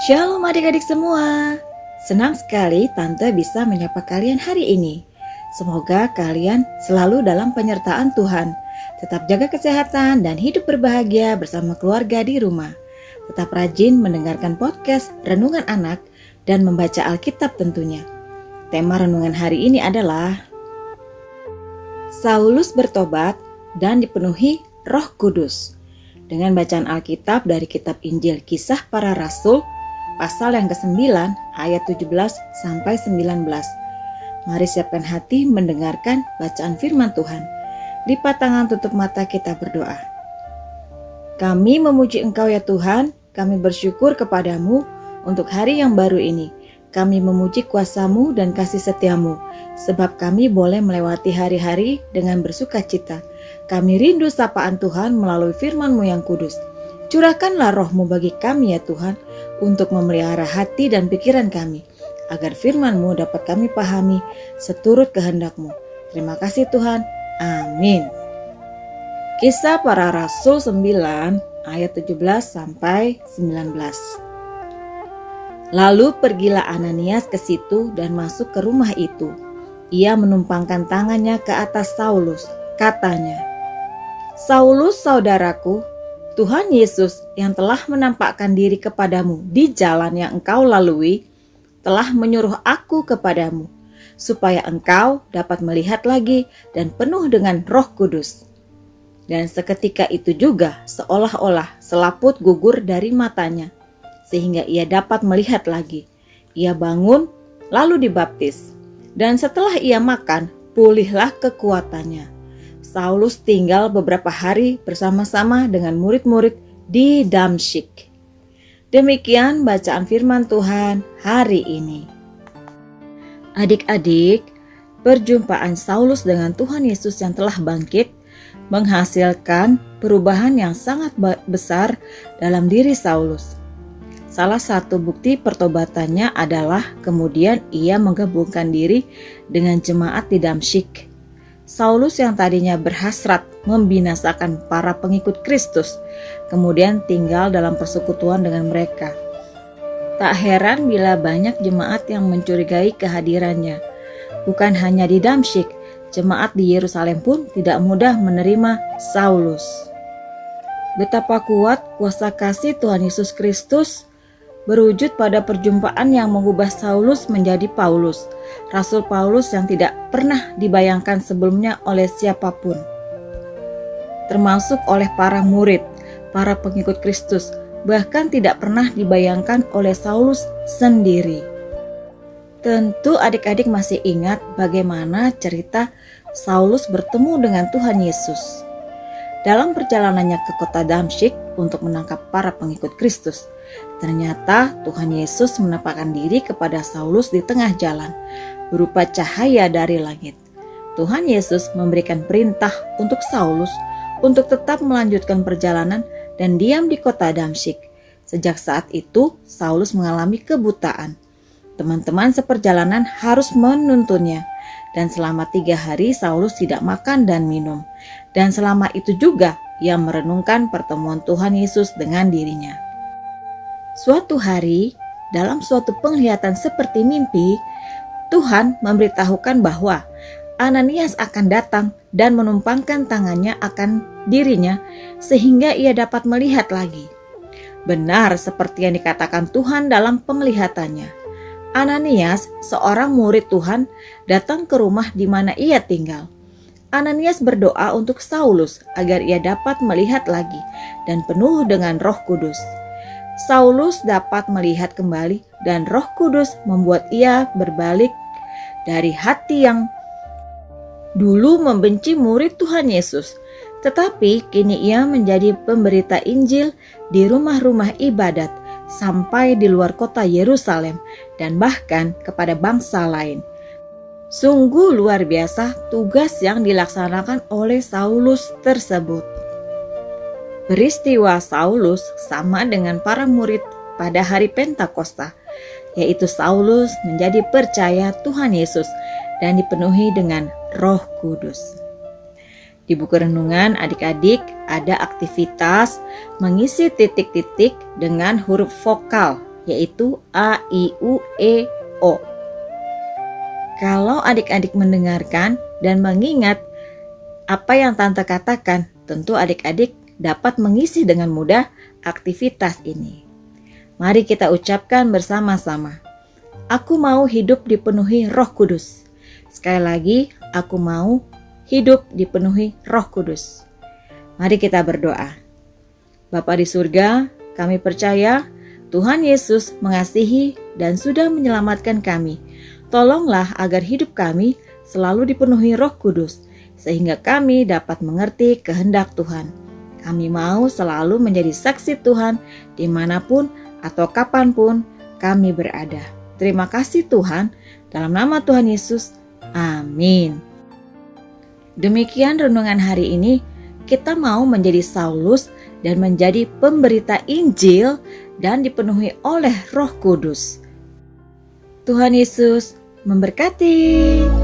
Shalom adik-adik semua. Senang sekali Tante bisa menyapa kalian hari ini. Semoga kalian selalu dalam penyertaan Tuhan. Tetap jaga kesehatan dan hidup berbahagia bersama keluarga di rumah. Tetap rajin mendengarkan podcast Renungan Anak dan membaca Alkitab tentunya. Tema renungan hari ini adalah Saulus bertobat dan dipenuhi Roh Kudus. Dengan bacaan Alkitab dari kitab Injil Kisah Para Rasul pasal yang ke-9 ayat 17 sampai 19. Mari siapkan hati mendengarkan bacaan firman Tuhan. Lipat tangan tutup mata kita berdoa. Kami memuji Engkau ya Tuhan, kami bersyukur kepadamu untuk hari yang baru ini. Kami memuji kuasamu dan kasih setiamu, sebab kami boleh melewati hari-hari dengan bersuka cita. Kami rindu sapaan Tuhan melalui firman-Mu yang kudus. Curahkanlah rohmu bagi kami ya Tuhan, untuk memelihara hati dan pikiran kami, agar firman-Mu dapat kami pahami seturut kehendak-Mu. Terima kasih Tuhan. Amin. Kisah para Rasul 9 ayat 17 sampai 19. Lalu pergilah Ananias ke situ dan masuk ke rumah itu. Ia menumpangkan tangannya ke atas Saulus. Katanya, Saulus saudaraku, Tuhan Yesus yang telah menampakkan diri kepadamu di jalan yang engkau lalui, telah menyuruh aku kepadamu, supaya engkau dapat melihat lagi dan penuh dengan roh kudus. Dan seketika itu juga seolah-olah selaput gugur dari matanya, sehingga ia dapat melihat lagi. Ia bangun, lalu dibaptis. Dan setelah ia makan, pulihlah kekuatannya Saulus tinggal beberapa hari bersama-sama dengan murid-murid di Damsyik. Demikian bacaan firman Tuhan hari ini. Adik-adik, perjumpaan Saulus dengan Tuhan Yesus yang telah bangkit menghasilkan perubahan yang sangat besar dalam diri Saulus. Salah satu bukti pertobatannya adalah kemudian ia menggabungkan diri dengan jemaat di Damsyik Saulus yang tadinya berhasrat membinasakan para pengikut Kristus, kemudian tinggal dalam persekutuan dengan mereka. Tak heran bila banyak jemaat yang mencurigai kehadirannya. Bukan hanya di Damsyik, jemaat di Yerusalem pun tidak mudah menerima Saulus. Betapa kuat kuasa kasih Tuhan Yesus Kristus berwujud pada perjumpaan yang mengubah Saulus menjadi Paulus, Rasul Paulus yang tidak pernah dibayangkan sebelumnya oleh siapa pun, termasuk oleh para murid, para pengikut Kristus, bahkan tidak pernah dibayangkan oleh Saulus sendiri. Tentu adik-adik masih ingat bagaimana cerita Saulus bertemu dengan Tuhan Yesus. Dalam perjalanannya ke kota Damsyik untuk menangkap para pengikut Kristus, Ternyata Tuhan Yesus menampakkan diri kepada Saulus di tengah jalan, berupa cahaya dari langit. Tuhan Yesus memberikan perintah untuk Saulus untuk tetap melanjutkan perjalanan dan diam di kota Damsyik. Sejak saat itu, Saulus mengalami kebutaan. Teman-teman seperjalanan harus menuntunnya, dan selama tiga hari Saulus tidak makan dan minum. Dan selama itu juga ia merenungkan pertemuan Tuhan Yesus dengan dirinya. Suatu hari, dalam suatu penglihatan seperti mimpi, Tuhan memberitahukan bahwa Ananias akan datang dan menumpangkan tangannya akan dirinya sehingga ia dapat melihat lagi. Benar seperti yang dikatakan Tuhan dalam penglihatannya. Ananias, seorang murid Tuhan, datang ke rumah di mana ia tinggal. Ananias berdoa untuk Saulus agar ia dapat melihat lagi dan penuh dengan Roh Kudus. Saulus dapat melihat kembali dan Roh Kudus membuat ia berbalik dari hati yang dulu membenci murid Tuhan Yesus, tetapi kini ia menjadi pemberita Injil di rumah-rumah ibadat sampai di luar kota Yerusalem dan bahkan kepada bangsa lain. Sungguh luar biasa tugas yang dilaksanakan oleh Saulus tersebut. Peristiwa Saulus sama dengan para murid pada hari Pentakosta, yaitu Saulus menjadi percaya Tuhan Yesus dan dipenuhi dengan Roh Kudus. Di buku renungan adik-adik ada aktivitas mengisi titik-titik dengan huruf vokal yaitu A, I, U, E, O. Kalau adik-adik mendengarkan dan mengingat apa yang tante katakan, tentu adik-adik dapat mengisi dengan mudah aktivitas ini. Mari kita ucapkan bersama-sama. Aku mau hidup dipenuhi Roh Kudus. Sekali lagi, aku mau hidup dipenuhi Roh Kudus. Mari kita berdoa. Bapa di surga, kami percaya Tuhan Yesus mengasihi dan sudah menyelamatkan kami. Tolonglah agar hidup kami selalu dipenuhi Roh Kudus, sehingga kami dapat mengerti kehendak Tuhan. Kami mau selalu menjadi saksi Tuhan di mana pun atau kapan pun kami berada. Terima kasih Tuhan, dalam nama Tuhan Yesus, amin. Demikian renungan hari ini kita mau menjadi Saulus dan menjadi pemberita Injil dan dipenuhi oleh Roh Kudus. Tuhan Yesus memberkati.